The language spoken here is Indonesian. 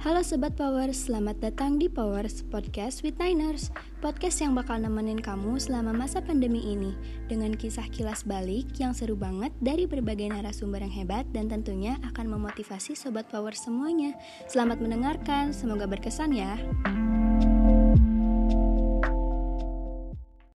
Halo Sobat Power, selamat datang di Powers Podcast with Niners Podcast yang bakal nemenin kamu selama masa pandemi ini. Dengan kisah kilas balik yang seru banget dari berbagai narasumber yang hebat Dan tentunya akan memotivasi Sobat Power semuanya. Selamat mendengarkan, semoga berkesan ya.